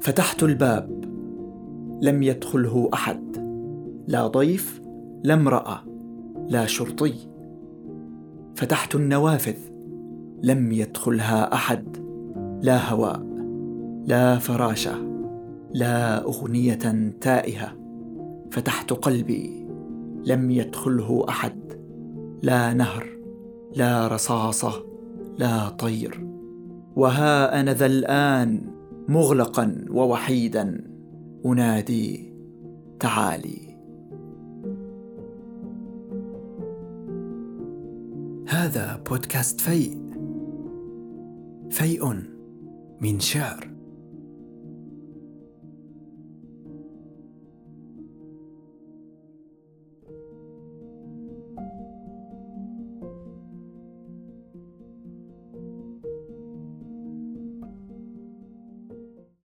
فتحت الباب لم يدخله أحد. لا ضيف لا امرأة لا شرطي. فتحت النوافذ لم يدخلها أحد. لا هواء لا فراشة لا أغنية تائهة. فتحت قلبي لم يدخله أحد. لا نهر لا رصاصة لا طير. وها أنا ذا الآن مغلقا ووحيدا. أنادي تعالي. هذا بودكاست فيء. فيء من شعر.